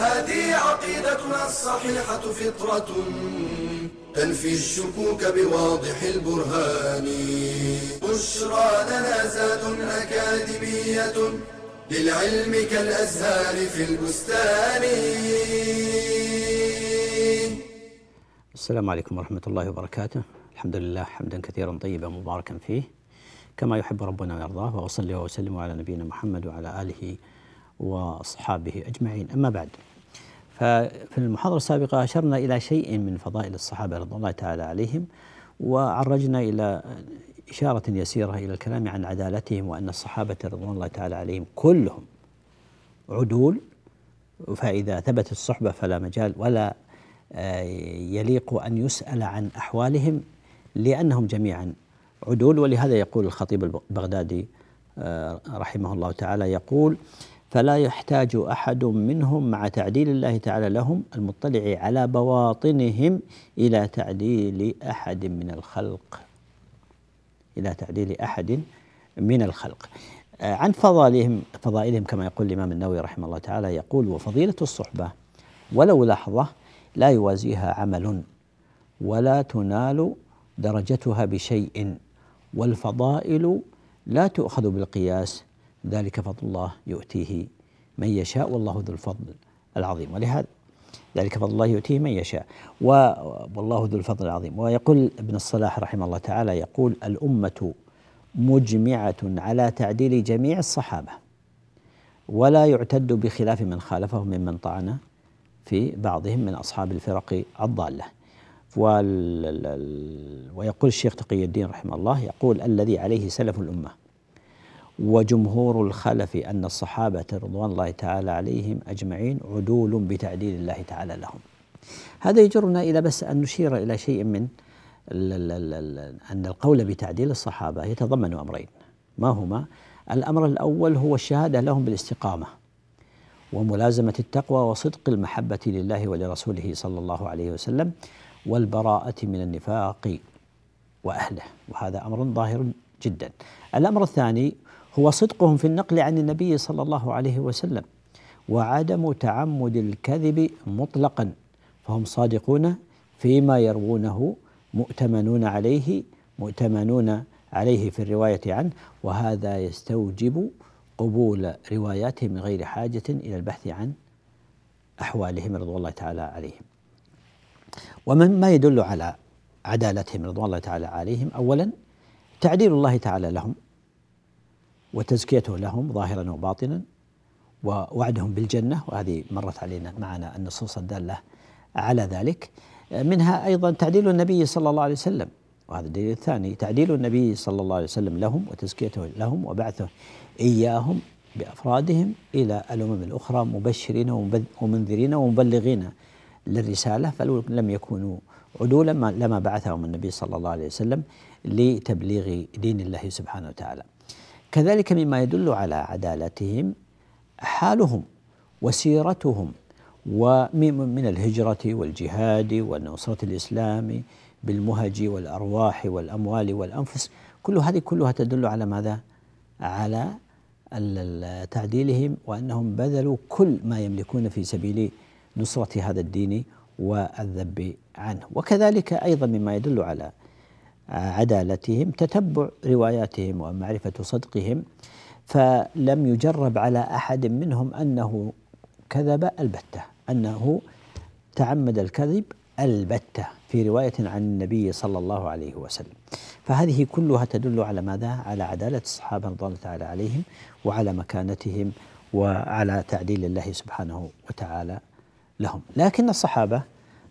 هذه عقيدتنا الصحيحة فطرة تنفي الشكوك بواضح البرهان. بشرى لنا زاد أكاديمية للعلم كالأزهار في البستان. السلام عليكم ورحمة الله وبركاته. الحمد لله حمدا كثيرا طيبا مباركا فيه. كما يحب ربنا ويرضاه وأصلي وأسلم على نبينا محمد وعلى آله وأصحابه أجمعين. أما بعد ففي المحاضرة السابقة أشرنا إلى شيء من فضائل الصحابة رضي الله تعالى عليهم وعرجنا إلى إشارة يسيرة إلى الكلام عن عدالتهم وأن الصحابة رضوان الله تعالى عليهم كلهم عدول فإذا ثبت الصحبة فلا مجال ولا آه، يليق أن يسأل عن أحوالهم لأنهم جميعا عدول. ولهذا يقول الخطيب البغدادي آه، رحمه الله تعالى يقول فلا يحتاج أحد منهم مع تعديل الله تعالى لهم المطلع على بواطنهم إلى تعديل أحد من الخلق. إلى تعديل أحد من الخلق. آه، عن فضائلهم فضائلهم كما يقول الإمام النووي رحمه الله تعالى يقول وفضيلة الصحبة ولو لحظة لا يوازيها عمل ولا تنال درجتها بشيء والفضائل لا تؤخذ بالقياس ذلك فضل الله يؤتيه من يشاء والله ذو الفضل العظيم. ولهذا ذلك فضل الله يؤتيه من يشاء والله ذو الفضل العظيم. ويقول ابن الصلاح رحمه الله تعالى يقول الأمة مجمعة على تعديل جميع الصحابة ولا يعتد بخلاف من خالفهم ممن طعن في بعضهم من أصحاب الفرق الضالة. ويقول الشيخ تقي الدين رحمه الله يقول الذي عليه سلف الأمة وجمهور الخلف أن الصحابة رضوان الله تعالى عليهم أجمعين عدول بتعديل الله تعالى لهم. هذا يجرنا إلى بس أن نشير إلى شيء من أن القول بتعديل الصحابة يتضمن أمرين. ما هما؟ الأمر الأول هو الشهادة لهم بالاستقامة وملازمة التقوى وصدق المحبة لله ولرسوله صلى الله عليه وسلم والبراءة من النفاق وأهله. وهذا أمر ظاهر جدا. الأمر الثاني هو صدقهم في النقل عن النبي صلى الله عليه وسلم وعدم تعمد الكذب مطلقا فهم صادقون فيما يروونه مؤتمنون عليه مؤتمنون عليه في الرواية عنه وهذا يستوجب قبول رواياته من غير حاجة إلى البحث عن أحوالهم رضوان الله تعالى عليهم. ومما يدل على عدالتهم رضوان الله تعالى عليهم؟ أولا تعديل الله تعالى لهم. وتزكيته لهم ظاهرا وباطنا ووعدهم بالجنة وهذه مرت علينا معنا النصوص الدالة على ذلك. منها أيضا تعديل النبي صلى الله عليه وسلم وهذا الدليل الثاني تعديل النبي صلى الله عليه وسلم لهم وتزكيته لهم وبعثه إياهم بأفرادهم إلى الأمم الأخرى مبشرين ومنذرين ومبلغين للرسالة فلو لم يكونوا عدولا لما بعثهم النبي صلى الله عليه وسلم لتبليغ دين الله سبحانه وتعالى. كذلك مما يدل على عدالتهم حالهم وسيرتهم ومن الهجرة والجهاد ونصرة الإسلام بالمهج والأرواح والأموال والأنفس كل هذه كلها تدل على ماذا؟ على تعديلهم وأنهم بذلوا كل ما يملكون في سبيل نصرة هذا الدين والذب عنه وكذلك أيضا مما يدل على عدالتهم تتبع رواياتهم ومعرفة صدقهم. فلم يجرب على أحد منهم أنه كذب البتة. أنه تعمد الكذب البتة في رواية عن النبي صلى الله عليه وسلم. فهذه كلها تدل على ماذا؟ على عدالة الصحابة رضوان الله تعالى عليهم وعلى مكانتهم وعلى تعديل الله سبحانه وتعالى لهم. لكن الصحابة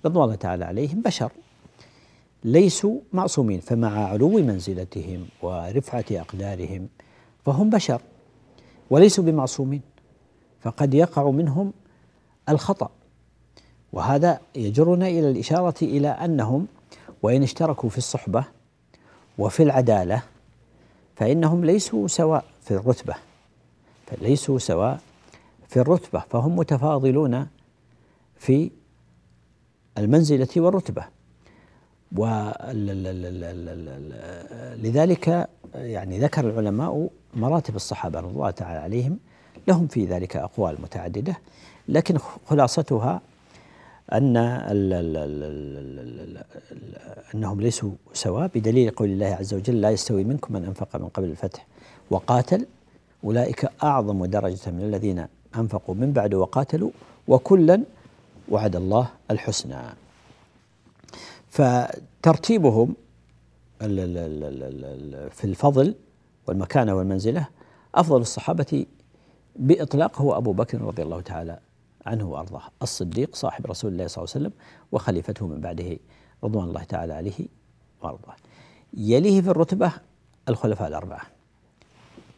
رضوان الله تعالى عليهم بشر. ليسوا معصومين فمع علو منزلتهم ورفعة أقدارهم فهم بشر وليسوا بمعصومين فقد يقع منهم الخطأ. وهذا يجرنا إلى الإشارة إلى أنهم وإن اشتركوا في الصحبة وفي العدالة فإنهم ليسوا سواء في الرتبة فليسوا سواء في الرتبة فهم متفاضلون في المنزلة والرتبة. ولذلك يعني ذكر العلماء مراتب الصحابة رضي الله تعالى عليهم لهم في ذلك أقوال متعددة. لكن خلاصتها أن أنهم ليسوا سواء بدليل قول الله عز وجل لا يستوي منكم من أنفق من قبل الفتح وقاتل أولئك أعظم درجة من الذين أنفقوا من بعد وقاتلوا وكلا وعد الله الحسنى. فترتيبهم في الفضل والمكانة والمنزلة أفضل الصحابة بإطلاق هو أبو بكر رضي الله تعالى عنه وأرضاه الصديق صاحب رسول الله صلى الله عليه وسلم وخليفته من بعده رضوان الله تعالى عليه وأرضاه. يليه في الرتبة الخلفاء الأربعة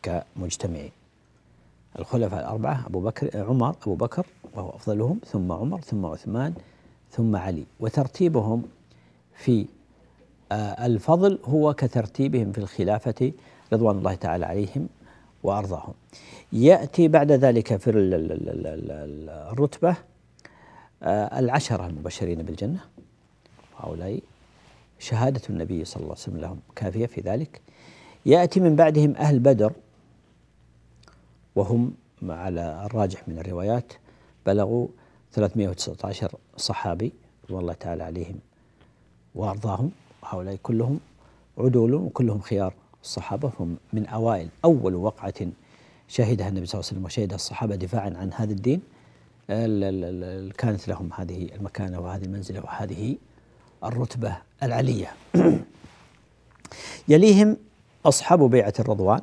كمجتمعين الخلفاء الأربعة أبو بكر عمر أبو بكر وهو أفضلهم ثم عمر ثم عثمان ثم علي وترتيبهم في آه، الفضل هو كترتيبهم في الخلافة رضوان الله تعالى عليهم وأرضاهم. يأتي بعد ذلك في الرتبة آه، العشرة المبشرين بالجنة. هؤلاء شهادة النبي صلى الله عليه وسلم لهم كافية في ذلك. يأتي من بعدهم أهل بدر وهم على الراجح من الروايات بلغوا 319 صحابي رضوان الله تعالى عليهم وأرضاهم هؤلاء كلهم عدول وكلهم خيار. الصحابة هم من أوائل أول وقعة شهدها النبي صلى الله عليه وسلم وشهدها الصحابة دفاعا عن هذا الدين. كانت لهم هذه المكانة وهذه المنزلة وهذه الرتبة العلية. يليهم أصحاب بيعة الرضوان.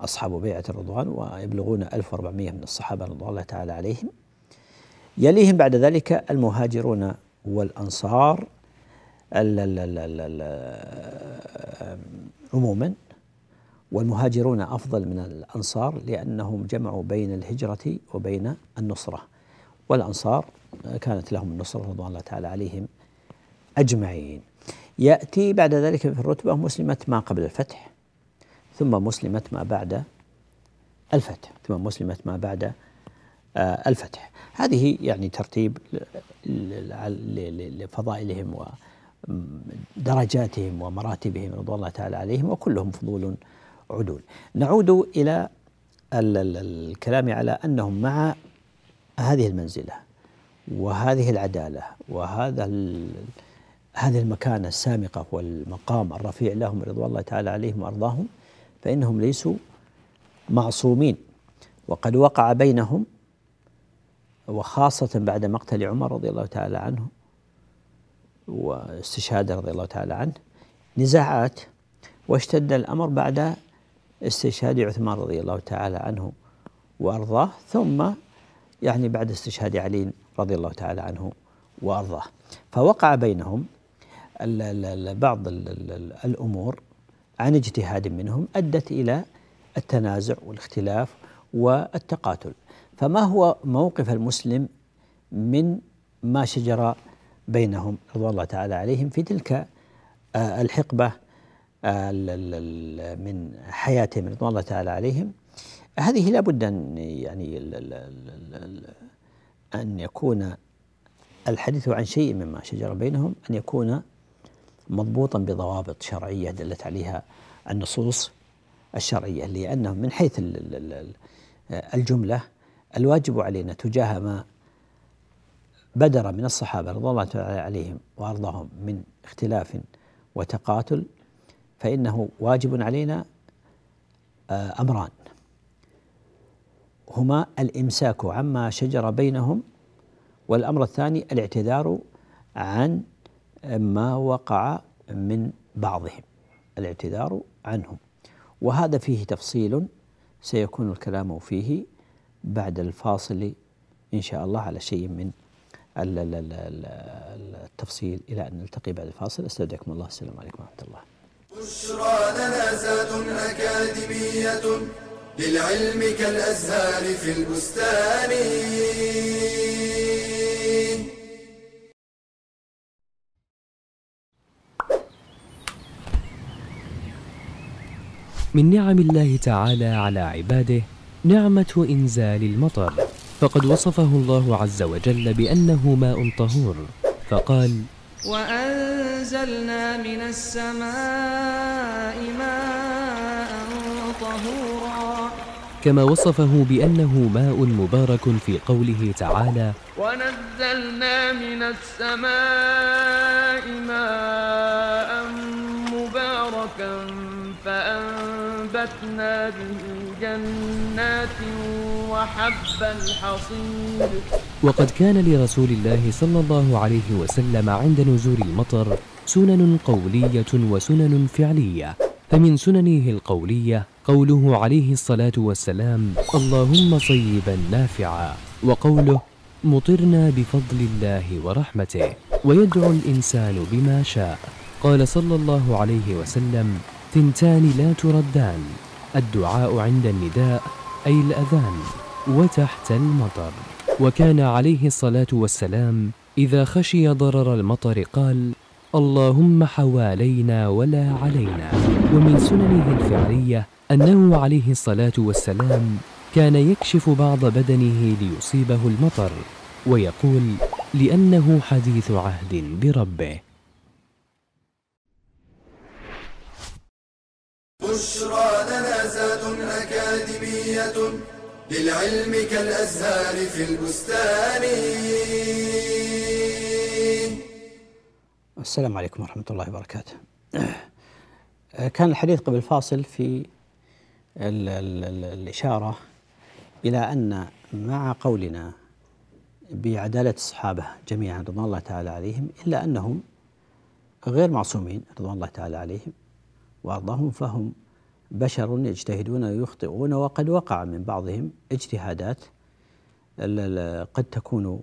أصحاب بيعة الرضوان ويبلغون 1400 من الصحابة رضوان الله تعالى عليهم. يليهم بعد ذلك المهاجرون والأنصار عموما والمهاجرون أفضل من الأنصار لأنهم جمعوا بين الهجرة وبين النصرة. والأنصار كانت لهم النصرة رضوان الله تعالى عليهم أجمعين. يأتي بعد ذلك في الرتبة مسلمة ما قبل الفتح ثم مسلمة ما بعد الفتح ثم مسلمة ما بعد آه، الفتح. هذه يعني ترتيب لفضائلهم ودرجاتهم ومراتبهم رضوان الله تعالى عليهم وكلهم فضول عدول. نعود إلى الكلام على أنهم مع هذه المنزلة وهذه العدالة وهذا هذه المكانة السامقة والمقام الرفيع لهم رضوان الله تعالى عليهم وأرضاهم فإنهم ليسوا معصومين. وقد وقع بينهم وخاصة بعد مقتل عمر رضي الله تعالى عنه واستشهاده رضي الله تعالى عنه نزاعات واشتد الأمر بعد استشهاد عثمان رضي الله تعالى عنه وأرضاه ثم يعني بعد استشهاد علي رضي الله تعالى عنه وأرضاه. فوقع بينهم بعض الأمور عن اجتهاد منهم أدت إلى التنازع والاختلاف والتقاتل. فما هو موقف المسلم من ما شجر بينهم رضوان الله تعالى عليهم في تلك آه، الحقبة آه، من حياتهم رضوان الله تعالى عليهم. هذه لابد أن يعني أن يكون الحديث عن شيء مما شجر بينهم أن يكون مضبوطا بضوابط شرعية دلت عليها النصوص الشرعية لأنه من حيث الجملة الواجب علينا تجاه ما بدر من الصحابة رضي الله تعالى عليهم وأرضاهم من اختلاف وتقاتل فإنه واجب علينا آه، أمران. هما الإمساك عما شجر بينهم والأمر الثاني الاعتذار عن ما وقع من بعضهم الاعتذار عنهم. وهذا فيه تفصيل سيكون الكلام فيه بعد الفاصل إن شاء الله على شيء من التفصيل إلى أن نلتقي بعد الفاصل. أستودعكم الله. السلام عليكم ورحمة الله. بشرى لنا أكاديمية للعلم كالأزهار في البستان. من نعم الله تعالى على عباده نعمة إنزال المطر. فقد وصفه الله عز وجل بأنه ماء طهور. فقال وأنزلنا من السماء ماء طهورا. كما وصفه بأنه ماء مبارك في قوله تعالى ونزلنا من السماء ماء مباركا فأنبتنا به جنات وحب الحصيد. وقد كان لرسول الله صلى الله عليه وسلم عند نزول المطر سنن قولية وسنن فعلية فمن سننه القولية قوله عليه الصلاة والسلام اللهم صيبا نافعا وقوله مطرنا بفضل الله ورحمته ويدعو الإنسان بما شاء قال صلى الله عليه وسلم ثنتان لا تردان الدعاء عند النداء أي الأذان وتحت المطر. وكان عليه الصلاة والسلام إذا خشي ضرر المطر قال اللهم حوالينا ولا علينا. ومن سننه الفعلية أنه عليه الصلاة والسلام كان يكشف بعض بدنه ليصيبه المطر ويقول لأنه حديث عهد بربه. بشرى لنا زاد أكاديمية للعلم كالأزهار في البستان السلام عليكم ورحمة الله وبركاته. كان الحديث قبل فاصل في ال ال ال الإشارة إلى أن مع قولنا بعدالة الصحابة جميعا رضوان الله تعالى عليهم إلا أنهم غير معصومين رضوان الله تعالى عليهم وأرضاهم فهم بشر يجتهدون ويخطئون وقد وقع من بعضهم اجتهادات قد تكون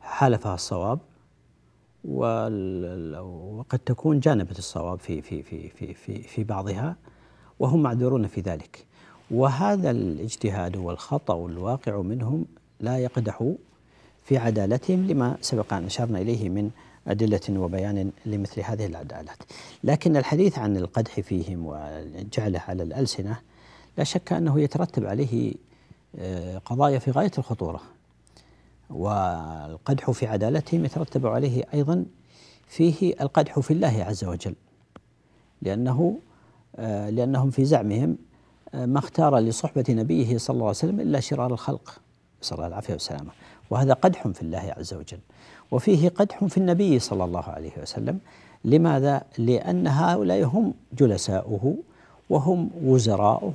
حالفها الصواب وقد تكون جانبت الصواب في في في في في في بعضها وهم معذورون في ذلك. وهذا الاجتهاد والخطأ الواقع منهم لا يقدح في عدالتهم لما سبق أن أشرنا إليه من أدلة وبيان لمثل هذه العدالات. لكن الحديث عن القدح فيهم وجعله على الألسنة لا شك أنه يترتب عليه آه، قضايا في غاية الخطورة. والقدح في عدالتهم يترتب عليه أيضا فيه القدح في الله عز وجل لأنه آه، لأنهم في زعمهم آه، ما اختار لصحبة نبيه صلى الله عليه وسلم إلا شرار الخلق نسأل الله العافية والسلامة. وهذا قدح في الله عز وجل. وفيه قدح في النبي صلى الله عليه وسلم. لماذا؟ لأن هؤلاء هم جلساؤه وهم وزراؤه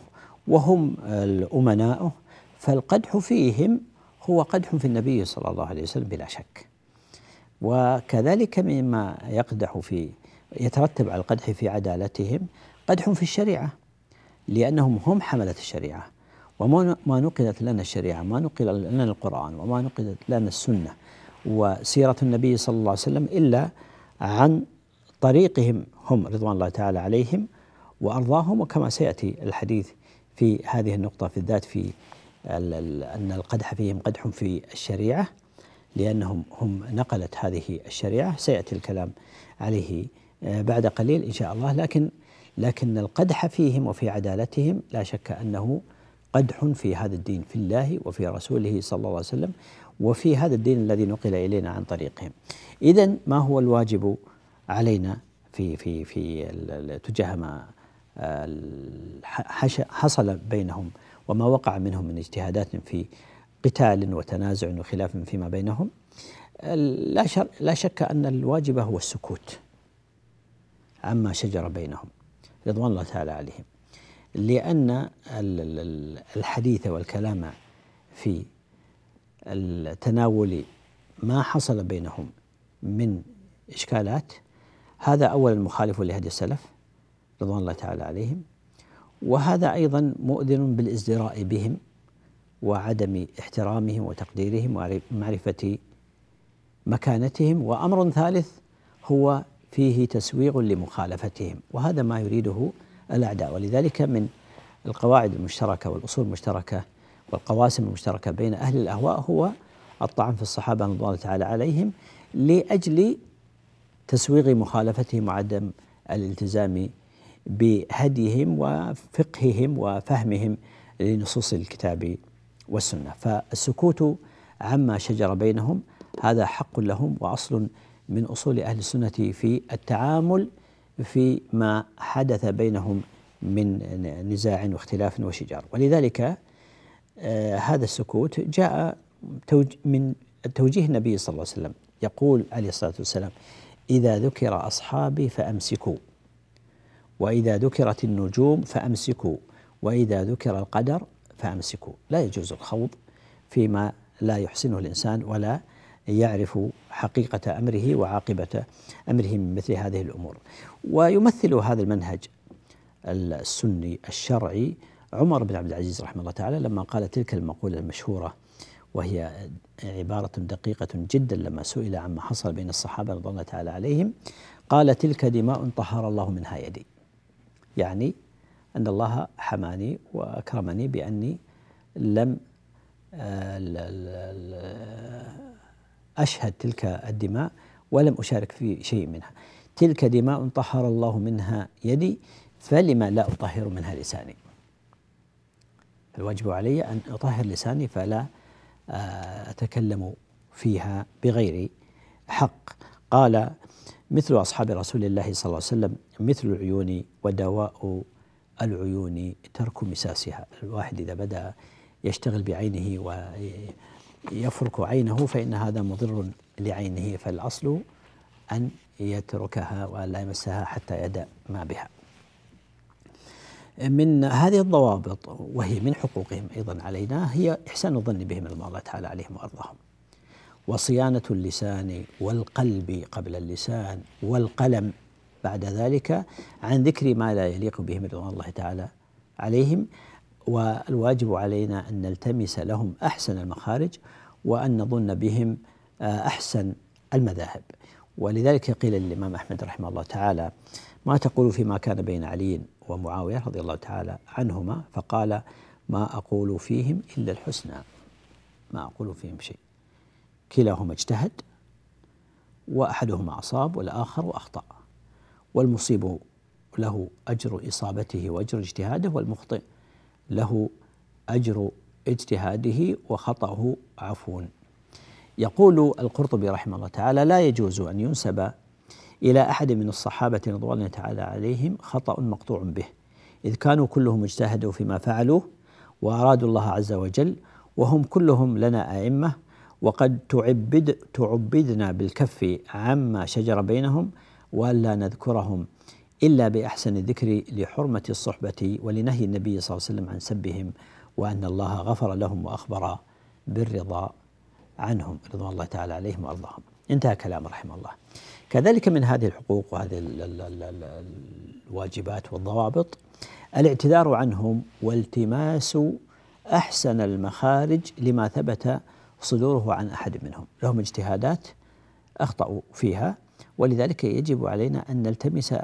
وهم الأمناؤه. فالقدح فيهم هو قدح في النبي صلى الله عليه وسلم بلا شك. وكذلك مما يقدح في يترتب على القدح في عدالتهم قدح في الشريعة. لأنهم هم حملة الشريعة. وما ما نقلت لنا الشريعة ما نقل لنا القرآن وما نقلت لنا السنة. وسيرة النبي صلى الله عليه وسلم إلا عن طريقهم هم رضوان الله تعالى عليهم وأرضاهم وكما سيأتي الحديث في هذه النقطة في الذات في أن القدح فيهم قدح في الشريعة لأنهم هم نقلت هذه الشريعة. سيأتي الكلام عليه آه، بعد قليل إن شاء الله. لكن لكن القدح فيهم وفي عدالتهم لا شك أنه قدح في هذا الدين في الله وفي رسوله صلى الله عليه وسلم. وفي هذا الدين الذي نقل إلينا عن طريقهم. اذا ما هو الواجب علينا في في في تجاه ما حصل بينهم وما وقع منهم من اجتهادات في قتال وتنازع وخلاف فيما بينهم لا لا شك أن الواجب هو السكوت عما شجر بينهم رضوان الله تعالى عليهم لأن الحديث والكلام في تناول ما حصل بينهم من إشكالات. هذا أولا مخالف لهدي السلف رضوان الله تعالى عليهم وهذا أيضا مؤذن بالازدراء بهم وعدم احترامهم وتقديرهم ومعرفة مكانتهم. وأمر ثالث هو فيه تسويغ لمخالفتهم وهذا ما يريده الأعداء. ولذلك من القواعد المشتركة والأصول المشتركة والقواسم المشتركة بين أهل الأهواء هو الطعن في الصحابة رضوان الله تعالى عليهم لأجل تسويغ مخالفتهم وعدم الالتزام بهديهم وفقههم وفهمهم لنصوص الكتاب والسنة. فالسكوت عما شجر بينهم هذا حق لهم وأصل من أصول أهل السنة في التعامل فيما حدث بينهم من نزاع واختلاف وشجار. ولذلك هذا السكوت جاء من توجيه النبي صلى الله عليه وسلم. يقول عليه الصلاة والسلام إذا ذكر أصحابي فأمسكوا وإذا ذكرت النجوم فأمسكوا وإذا ذكر القدر فأمسكوا. لا يجوز الخوض فيما لا يحسنه الإنسان ولا يعرف حقيقة أمره وعاقبة أمره من مثل هذه الأمور. ويمثل هذا المنهج السني الشرعي عمر بن عبد العزيز رحمه الله تعالى لما قال تلك المقولة المشهورة وهي عبارة دقيقة جدا لما سئل عما حصل بين الصحابة رضي الله تعالى عليهم قال تلك دماء طهر الله منها يدي. يعني أن الله حماني وأكرمني بأني لم أشهد تلك الدماء ولم أشارك في شيء منها. تلك دماء طهر الله منها يدي فلما لا أطهر منها لساني؟ الواجب علي أن أطهر لساني فلا آه، أتكلم فيها بغير حق. قال مثل أصحاب رسول الله صلى الله عليه وسلم مثل العيون ودواء العيون ترك مساسها. الواحد إذا بدأ يشتغل بعينه ويفرك عينه فإن هذا مضر لعينه فالأصل أن يتركها ولا يمسها حتى يدع ما بها. من هذه الضوابط وهي من حقوقهم أيضا علينا هي إحسان الظن بهم الله تعالى عليهم وأرضاهم. وصيانة اللسان والقلب قبل اللسان والقلم بعد ذلك عن ذكر ما لا يليق بهم رضوان الله تعالى عليهم والواجب علينا أن نلتمس لهم أحسن المخارج وأن نظن بهم أحسن المذاهب ولذلك قيل للإمام أحمد رحمه الله تعالى ما تقول فيما كان بين علي ومعاوية رضي الله تعالى عنهما فقال ما أقول فيهم إلا الحسنى ما أقول فيهم شيء. كلاهما اجتهد وأحدهما أصاب والآخر أخطأ. والمصيب له أجر إصابته وأجر اجتهاده والمخطئ له أجر اجتهاده وخطأه عفو يقول القرطبي رحمه الله تعالى لا يجوز أن ينسب إلى أحد من الصحابة رضوان الله تعالى عليهم خطأ مقطوع به. إذ كانوا كلهم اجتهدوا فيما فعلوه وأرادوا الله عز وجل وهم كلهم لنا أئمة وقد تعبد تعبدنا بالكف عما شجر بينهم وألا نذكرهم إلا بأحسن الذكر لحرمة الصحبة ولنهي النبي صلى الله عليه وسلم عن سبهم وأن الله غفر لهم وأخبر بالرضا عنهم. رضوان الله تعالى عليهم وأرضاهم. انتهى كلام رحمه الله. كذلك من هذه الحقوق وهذه الواجبات والضوابط الاعتذار عنهم والتماس أحسن المخارج لما ثبت صدوره عن أحد منهم، لهم اجتهادات أخطأوا فيها ولذلك يجب علينا أن نلتمس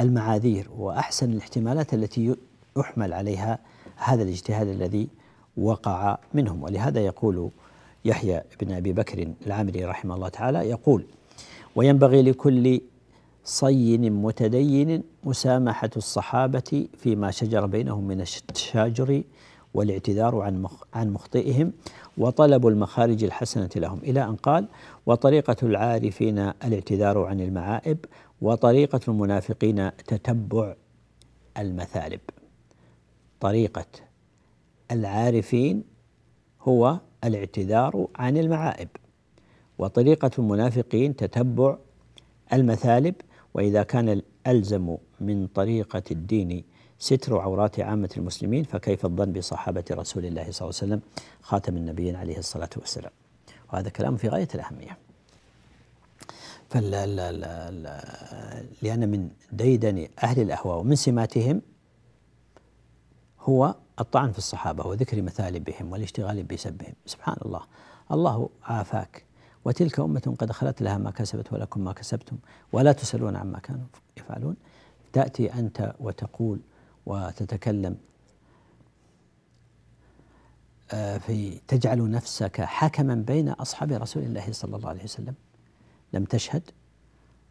المعاذير وأحسن الاحتمالات التي يحمل عليها هذا الاجتهاد الذي وقع منهم. ولهذا يقول يحيى بن أبي بكر العامري رحمه الله تعالى يقول وينبغي لكل صين متدين مسامحة الصحابة فيما شجر بينهم من التشاجر والاعتذار عن عن مخطئهم وطلب المخارج الحسنة لهم. إلى أن قال وطريقة العارفين الاعتذار عن المعائب وطريقة المنافقين تتبع المثالب. طريقة العارفين هو الاعتذار عن المعائب. وطريقة المنافقين تتبع المثالب وإذا كان الألزم من طريقة الدين ستر عورات عامة المسلمين فكيف الظن بصحابة رسول الله صلى الله عليه وسلم خاتم النبيين عليه الصلاة والسلام. وهذا كلام في غاية الأهمية. فلا لا لا لا لأن من ديدن أهل الأهواء ومن سماتهم هو الطعن في الصحابة وذكر مثالبهم والاشتغال بسبهم. سبحان الله الله عافاك. وتلك أمة قد خلت لها ما كسبت ولكم ما كسبتم ولا تسألون عما كانوا يفعلون. تأتي أنت وتقول وتتكلم آه، في تجعل نفسك حكما بين أصحاب رسول الله صلى الله عليه وسلم. لم تشهد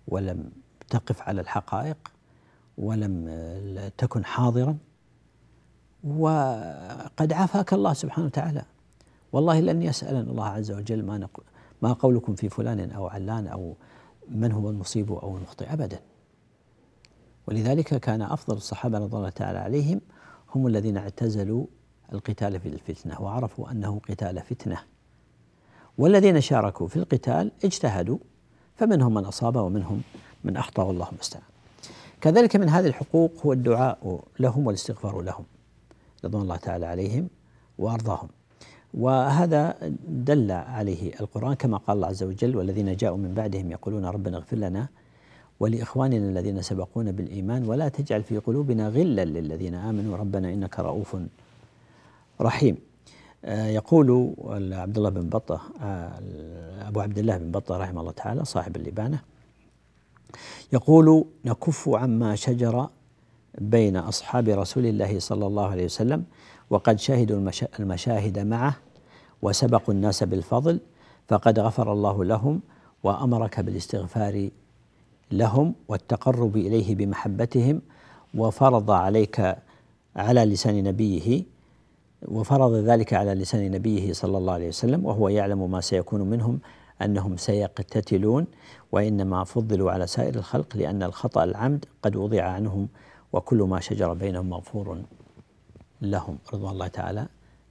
ولم تقف على الحقائق ولم تكن حاضرا. وقد عافاك الله سبحانه وتعالى. والله لن يسألنا الله عز وجل ما نقول ما قولكم في فلان أو علان أو من هو المصيب أو المخطئ أبدا. ولذلك كان أفضل الصحابة رضي الله تعالى عليهم هم الذين اعتزلوا القتال في الفتنة وعرفوا أنه قتال فتنة. والذين شاركوا في القتال اجتهدوا فمنهم من أصاب ومنهم من أخطأ والله المستعان. كذلك من هذه الحقوق هو الدعاء لهم والاستغفار لهم. رضوان الله تعالى عليهم وأرضاهم. وهذا دل عليه القرآن كما قال الله عز وجل والذين جاءوا من بعدهم يقولون ربنا اغفر لنا ولإخواننا الذين سبقونا بالإيمان ولا تجعل في قلوبنا غلا للذين آمنوا ربنا إنك رؤوف رحيم. آه، يقول عبد الله بن بطة آه، أبو عبد الله بن بطة رحمه الله تعالى صاحب اللبانة يقول نكف عما شجر بين أصحاب رسول الله صلى الله عليه وسلم وقد شهدوا المشاهد معه وسبقوا الناس بالفضل فقد غفر الله لهم وأمرك بالاستغفار لهم والتقرب إليه بمحبتهم وفرض عليك على لسان نبيه وفرض ذلك على لسان نبيه صلى الله عليه وسلم وهو يعلم ما سيكون منهم أنهم سيقتتلون وإنما فضلوا على سائر الخلق لأن الخطأ العمد قد وضع عنهم وكل ما شجر بينهم مغفور لهم رضوان الله تعالى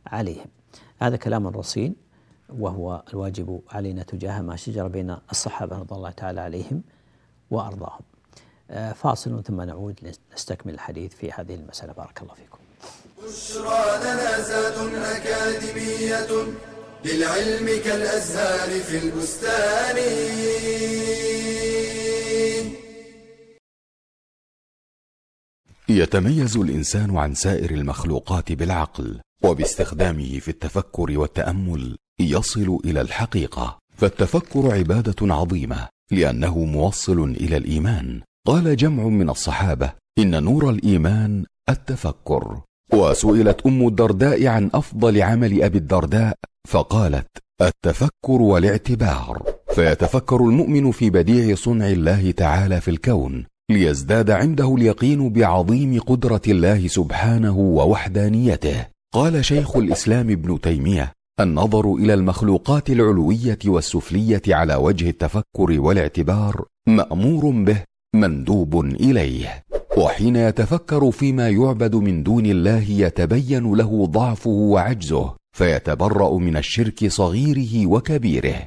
عليهم هذا كلام رصين وهو الواجب علينا تجاه ما شجر بين الصحابة رضي الله تعالى عليهم وأرضاهم. آه، فاصل ثم نعود نستكمل الحديث في هذه المسألة بارك الله فيكم. بشرى لنا أكاديمية للعلم كالأزهار في البستان يتميز الإنسان عن سائر المخلوقات بالعقل وباستخدامه في التفكر والتأمل يصل إلى الحقيقة. فالتفكر عبادة عظيمة لأنه موصل إلى الإيمان. قال جمع من الصحابة إن نور الإيمان التفكر. وسئلت أم الدرداء عن أفضل عمل أبي الدرداء فقالت التفكر والاعتبار. فيتفكر المؤمن في بديع صنع الله تعالى في الكون. ليزداد عنده اليقين بعظيم قدرة الله سبحانه ووحدانيته. قال شيخ الإسلام ابن تيمية النظر إلى المخلوقات العلوية والسفلية على وجه التفكر والاعتبار مأمور به مندوب إليه. وحين يتفكر فيما يعبد من دون الله يتبين له ضعفه وعجزه فيتبرأ من الشرك صغيره وكبيره.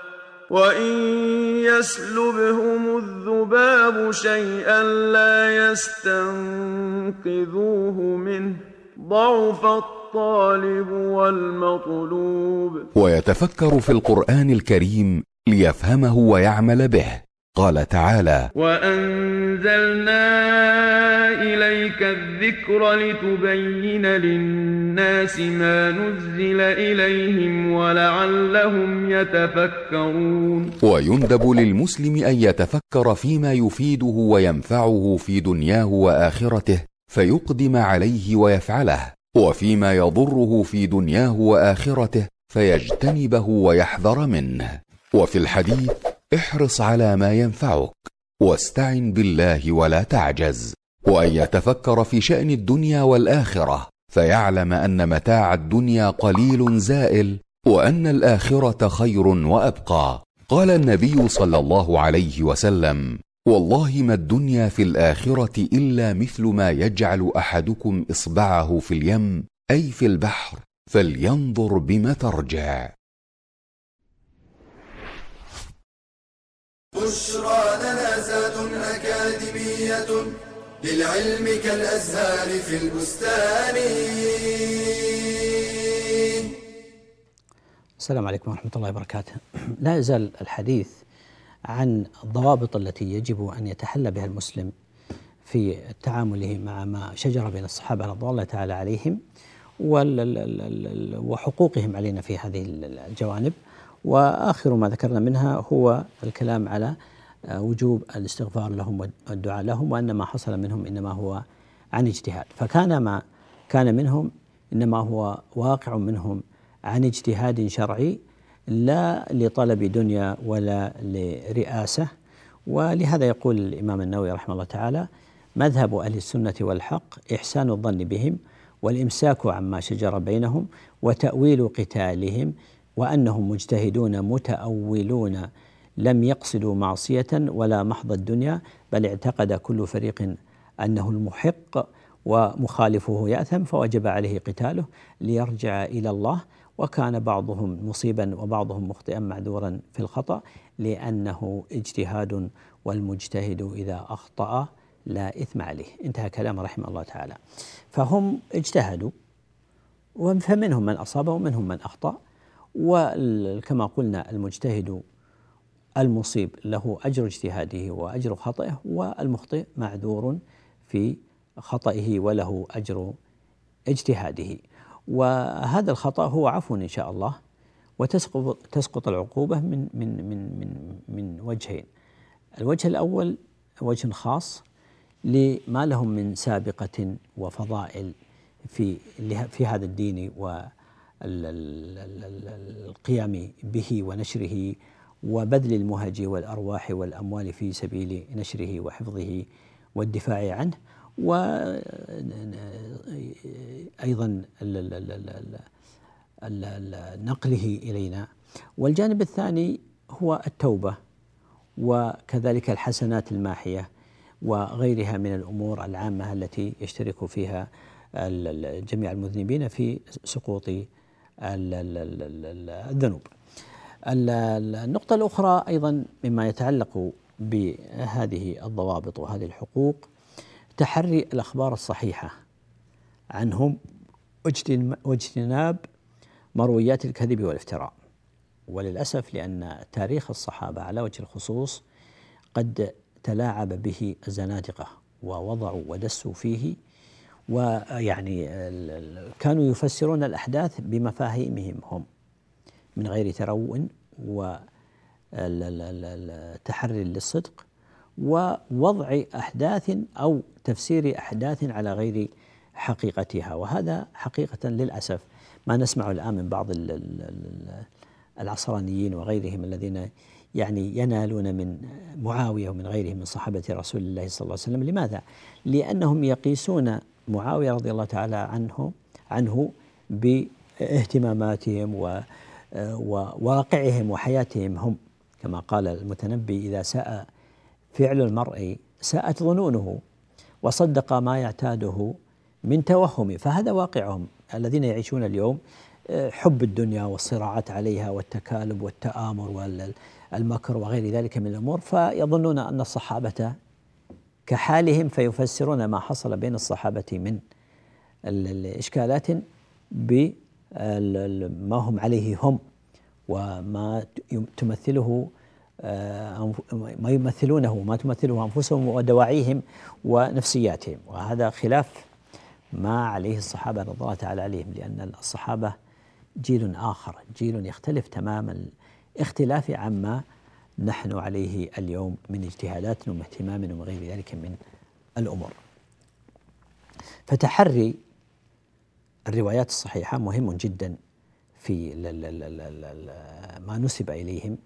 وان يسلبهم الذباب شيئا لا يستنقذوه منه ضعف الطالب والمطلوب. ويتفكر في القرآن الكريم ليفهمه ويعمل به. قال تعالى وأنزلنا إليك الذكر لتبين للناس ما نزل إليهم ولعلهم يتفكرون. ويندب للمسلم أن يتفكر فيما يفيده وينفعه في دنياه وآخرته فيقدم عليه ويفعله وفيما يضره في دنياه وآخرته فيجتنبه ويحذر منه. وفي الحديث احرص على ما ينفعك واستعن بالله ولا تعجز وأن يتفكر في شأن الدنيا والآخرة فيعلم أن متاع الدنيا قليل زائل وأن الآخرة خير وأبقى. قال النبي صلى الله عليه وسلم والله ما الدنيا في الآخرة إلا مثل ما يجعل أحدكم إصبعه في اليم أي في البحر فلينظر بم ترجع. بشرى لنا زاد أكاديمية للعلم كالأزهار في البستان. السلام عليكم ورحمة الله وبركاته. لا يزال الحديث عن الضوابط التي يجب أن يتحلى بها المسلم في تعامله مع ما شجر بين الصحابة رضوان الله تعالى عليهم وحقوقهم علينا في هذه الجوانب. وآخر ما ذكرنا منها هو الكلام على آه، وجوب الاستغفار لهم والدعاء لهم وأن ما حصل منهم إنما هو عن اجتهاد. فكان ما كان منهم إنما هو واقع منهم عن اجتهاد شرعي لا لطلب دنيا ولا لرئاسة. ولهذا يقول الإمام النووي رحمه الله تعالى مذهب أهل السنة والحق إحسان الظن بهم والإمساك عما شجر بينهم وتأويل قتالهم وأنهم مجتهدون متأولون لم يقصدوا معصية ولا محض الدنيا بل اعتقد كل فريق أنه المحق ومخالفه يأثم فوجب عليه قتاله ليرجع إلى الله. وكان بعضهم مصيبا وبعضهم مخطئا معذورا في الخطأ لأنه اجتهاد والمجتهد إذا أخطأ لا إثم عليه. انتهى كلام رحمه الله تعالى. فهم اجتهدوا فمنهم من أصاب ومنهم من أخطأ. وكما قلنا المجتهد المصيب له أجر اجتهاده وأجر خطئه والمخطئ معذور في خطئه وله أجر اجتهاده. وهذا الخطأ هو عفو إن شاء الله وتسقط تسقط العقوبة من من من من من وجهين. الوجه الأول وجه خاص لما لهم من سابقة وفضائل في في هذا الدين والقيام به ونشره وبذل المهج والأرواح والأموال في سبيل نشره وحفظه والدفاع عنه وأيضا نقله إلينا والجانب الثاني هو التوبة وكذلك الحسنات الماحية وغيرها من الأمور العامة التي يشترك فيها جميع المذنبين في سقوط الذنوب. النقطة الأخرى أيضا مما يتعلق بهذه الضوابط وهذه الحقوق تحري الأخبار الصحيحة عنهم واجتناب مرويات الكذب والافتراء. وللأسف لأن تاريخ الصحابة على وجه الخصوص قد تلاعب به الزنادقة ووضعوا ودسوا فيه ويعني كانوا يفسرون الأحداث بمفاهيمهم هم من غير ترون وتحري للصدق ووضع أحداث أو تفسير أحداث على غير حقيقتها وهذا حقيقة للأسف ما نسمع الآن من بعض العصرانيين وغيرهم الذين يعني ينالون من معاوية ومن غيرهم من صحابة رسول الله صلى الله عليه وسلم لماذا؟ لأنهم يقيسون معاوية رضي الله تعالى عنه عنه باهتماماتهم وواقعهم وحياتهم هم. كما قال المتنبي إذا ساء فعل المرء ساءت ظنونه وصدق ما يعتاده من توهم. فهذا واقعهم. الذين يعيشون اليوم حب الدنيا والصراعات عليها والتكالب والتآمر والمكر وغير ذلك من الأمور فيظنون أن الصحابة كحالهم فيفسرون ما حصل بين الصحابة من الإشكالات بما هم عليه هم وما تمثله آه، ما يمثلونه وما تمثله أنفسهم ودواعيهم ونفسياتهم. وهذا خلاف ما عليه الصحابة رضي الله تعالى عليهم لأن الصحابة جيل آخر جيل يختلف تمام الاختلاف عما نحن عليه اليوم من اجتهادات واهتمام وغير ذلك من الأمور. فتحري الروايات الصحيحة مهم جدا في ما نسب إليهم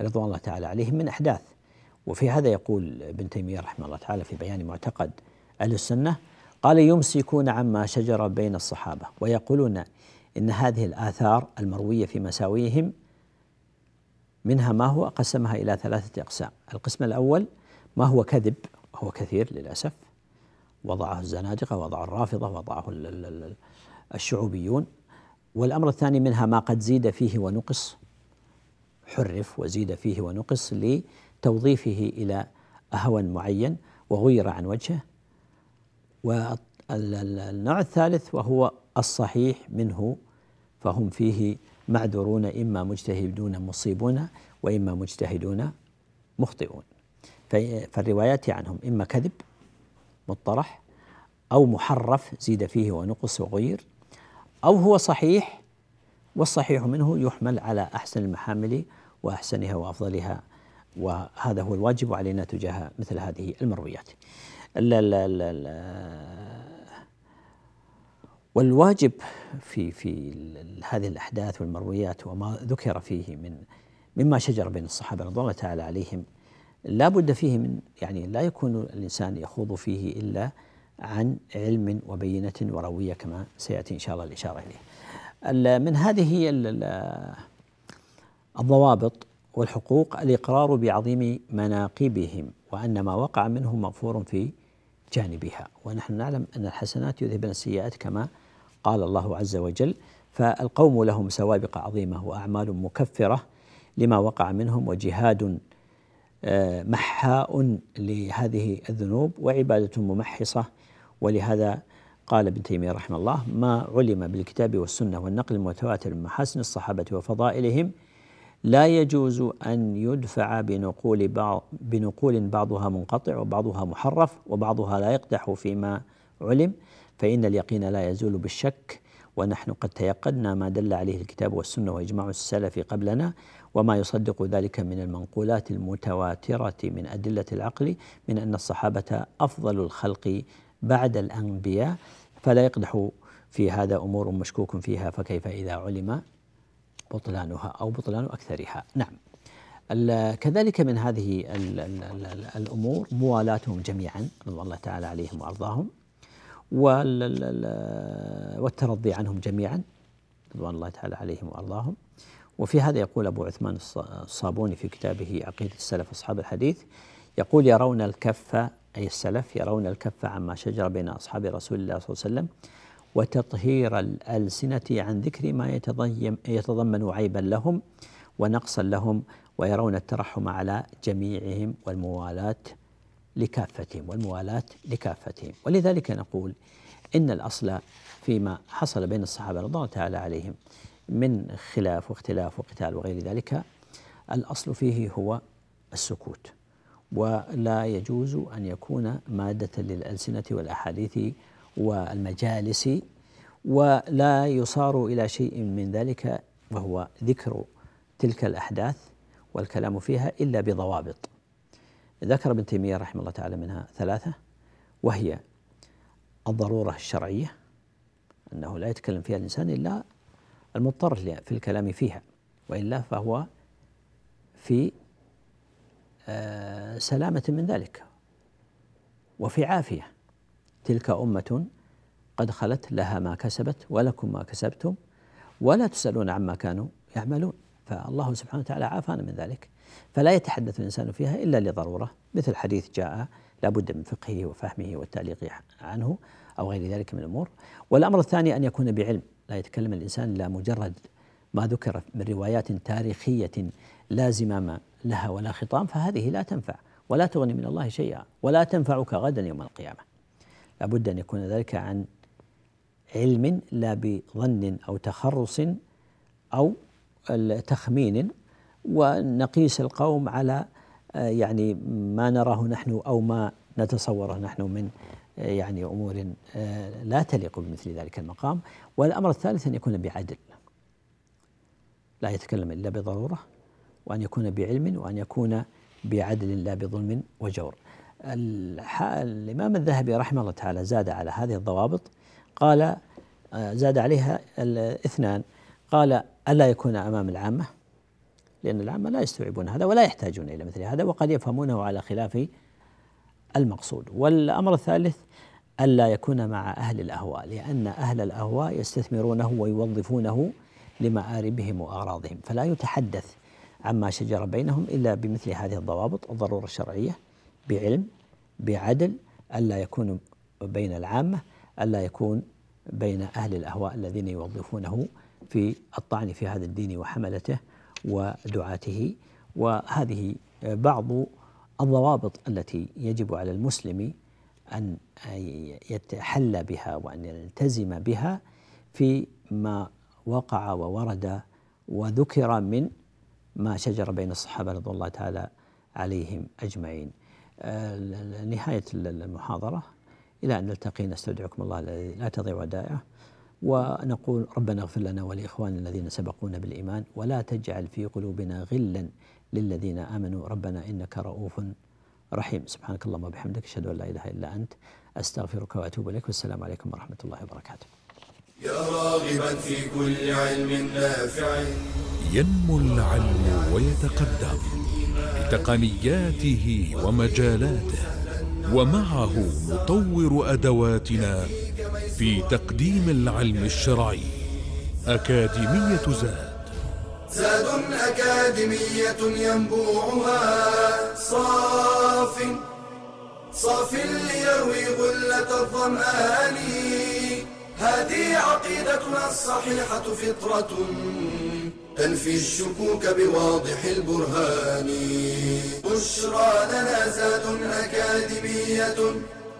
رضوان الله تعالى عليهم من أحداث وفي هذا يقول ابن تيمية رحمه الله تعالى في بيان معتقد أهل السنة قال يمسكون عما شجر بين الصحابة ويقولون إن هذه الآثار المروية في مساويهم منها ما هو قسمها إلى ثلاثة أقسام، القسم الأول ما هو كذب؟ وهو كثير للأسف. وضعه الزنادقة وضعه الرافضة وضعه الشعوبيون. والأمر الثاني منها ما قد زيد فيه ونقص حرف وزيد فيه ونقص لتوظيفه إلى هوى معين وغير عن وجهه. والنوع الثالث وهو الصحيح منه فهم فيه معذورون إما مجتهدون مصيبون وإما مجتهدون مخطئون. فالروايات عنهم إما كذب مطرح أو محرف زيد فيه ونقص وغير أو هو صحيح والصحيح منه يحمل على أحسن المحامل وأحسنها وأفضلها وهذا هو الواجب علينا تجاه مثل هذه المرويات. والواجب في في هذه الأحداث والمرويات وما ذكر فيه من مما شجر بين الصحابة رضوان الله تعالى عليهم لا بد فيه من يعني لا يكون الإنسان يخوض فيه إلا عن علم وبينة وروية كما سيأتي إن شاء الله الإشارة إليه. من هذه الضوابط والحقوق الإقرار بعظيم مناقبهم وأن ما وقع منهم مغفور في جانبها ونحن نعلم أن الحسنات يذهبن السيئات كما قال الله عز وجل فالقوم لهم سوابق عظيمة وأعمال مكفرة لما وقع منهم وجهاد آه، محاء لهذه الذنوب وعبادة ممحصة ولهذا قال ابن تيمية رحمه الله ما علم بالكتاب والسنة والنقل المتواتر من محاسن الصحابة وفضائلهم لا يجوز أن يدفع بنقول بعض بنقول بعضها منقطع وبعضها محرف وبعضها لا يقدح فيما علم فإن اليقين لا يزول بالشك ونحن قد تيقنا ما دل عليه الكتاب والسنة وإجماع السلف قبلنا وما يصدق ذلك من المنقولات المتواترة من أدلة العقل من أن الصحابة أفضل الخلق بعد الأنبياء فلا يقدح في هذا أمور مشكوك فيها فكيف إذا علم بطلانها أو بطلان أكثرها؟ نعم. كذلك من هذه الأمور موالاتهم جميعا رضوان الله تعالى عليهم وأرضاهم. والترضي عنهم جميعا رضوان الله تعالى عليهم وأرضاهم. وفي هذا يقول أبو عثمان الصابوني في كتابه عقيدة السلف أصحاب الحديث يقول يرون الكف أي السلف يرون الكف عما شجر بين أصحاب رسول الله صلى الله عليه وسلم وتطهير الألسنة عن ذكر ما يتضمن عيبا لهم ونقصا لهم ويرون الترحم على جميعهم والموالاة لكافتهم والموالاة لكافتهم. ولذلك نقول إن الأصل فيما حصل بين الصحابة رضي الله تعالى عليهم من خلاف واختلاف وقتال وغير ذلك الأصل فيه هو السكوت. ولا يجوز أن يكون مادة للألسنة والأحاديث والمجالس ولا يصار إلى شيء من ذلك وهو ذكر تلك الأحداث والكلام فيها إلا بضوابط. ذكر ابن تيمية رحمه الله تعالى منها ثلاثة وهي الضرورة الشرعية أنه لا يتكلم فيها الإنسان إلا المضطر في الكلام فيها وإلا فهو في آه، سلامة من ذلك وفي عافية. تلك أمة قد خلت لها ما كسبت ولكم ما كسبتم ولا تسألون عما كانوا يعملون. فالله سبحانه وتعالى عافانا من ذلك. فلا يتحدث الإنسان فيها إلا لضرورة مثل حديث جاء لابد من فقهه وفهمه والتعليق عنه أو غير ذلك من الأمور. والأمر الثاني أن يكون بعلم لا يتكلم الإنسان لا مجرد ما ذكر من روايات تاريخية لا زمام لها ولا خطام فهذه لا تنفع ولا تغني من الله شيئا ولا تنفعك غدا يوم القيامة. لابد أن يكون ذلك عن علم لا بظن أو تخرص أو تخمين ونقيس القوم على آه، يعني ما نراه نحن أو ما نتصوره نحن من آه، يعني أمور آه، لا تليق بمثل ذلك المقام. والأمر الثالث أن يكون بعدل. لا يتكلم إلا بضرورة وأن يكون بعلم وأن يكون بعدل لا بظلم وجور. الإمام الذهبي رحمه الله تعالى زاد على هذه الضوابط. قال زاد عليها الاثنان. قال ألا يكون أمام العامة؟ لأن العامة لا يستوعبون هذا ولا يحتاجون إلى مثل هذا وقد يفهمونه على خلاف المقصود. والأمر الثالث ألا يكون مع أهل الأهواء لأن أهل الأهواء يستثمرونه ويوظفونه لمآربهم وأغراضهم فلا يتحدث عما شجر بينهم إلا بمثل هذه الضوابط الضرورة الشرعية بعلم بعدل ألا يكون بين العامة ألا يكون بين أهل الأهواء الذين يوظفونه في الطعن في هذا الدين وحملته ودعاته. وهذه بعض الضوابط التي يجب على المسلم أن يتحلى بها وأن يلتزم بها في ما وقع وورد وذكر من ما شجر بين الصحابة رضي الله تعالى عليهم أجمعين. نهاية المحاضرة. إلى أن نلتقي نستودعكم الله الذي لا تضيع ودائعه ونقول ربنا اغفر لنا ولإخواننا الذين سبقونا بالإيمان ولا تجعل في قلوبنا غلا للذين آمنوا. ربنا إنك رؤوف رحيم. سبحانك اللهم وبحمدك أشهد أن لا إله إلا أنت أستغفرك وأتوب إليك والسلام عليكم ورحمة الله وبركاته. يا راغبا في كل علم نافع. ينمو العلم ويتقدم بتقنياته ومجالاته ومعه نطور أدواتنا في تقديم العلم الشرعي أكاديمية زاد. زاد أكاديمية ينبوعها صاف صاف ليروي غلة الظمآن. هذه عقيدتنا الصحيحة فطرة تنفي الشكوك بواضح البرهان. بشرى لنا زاد أكاديمية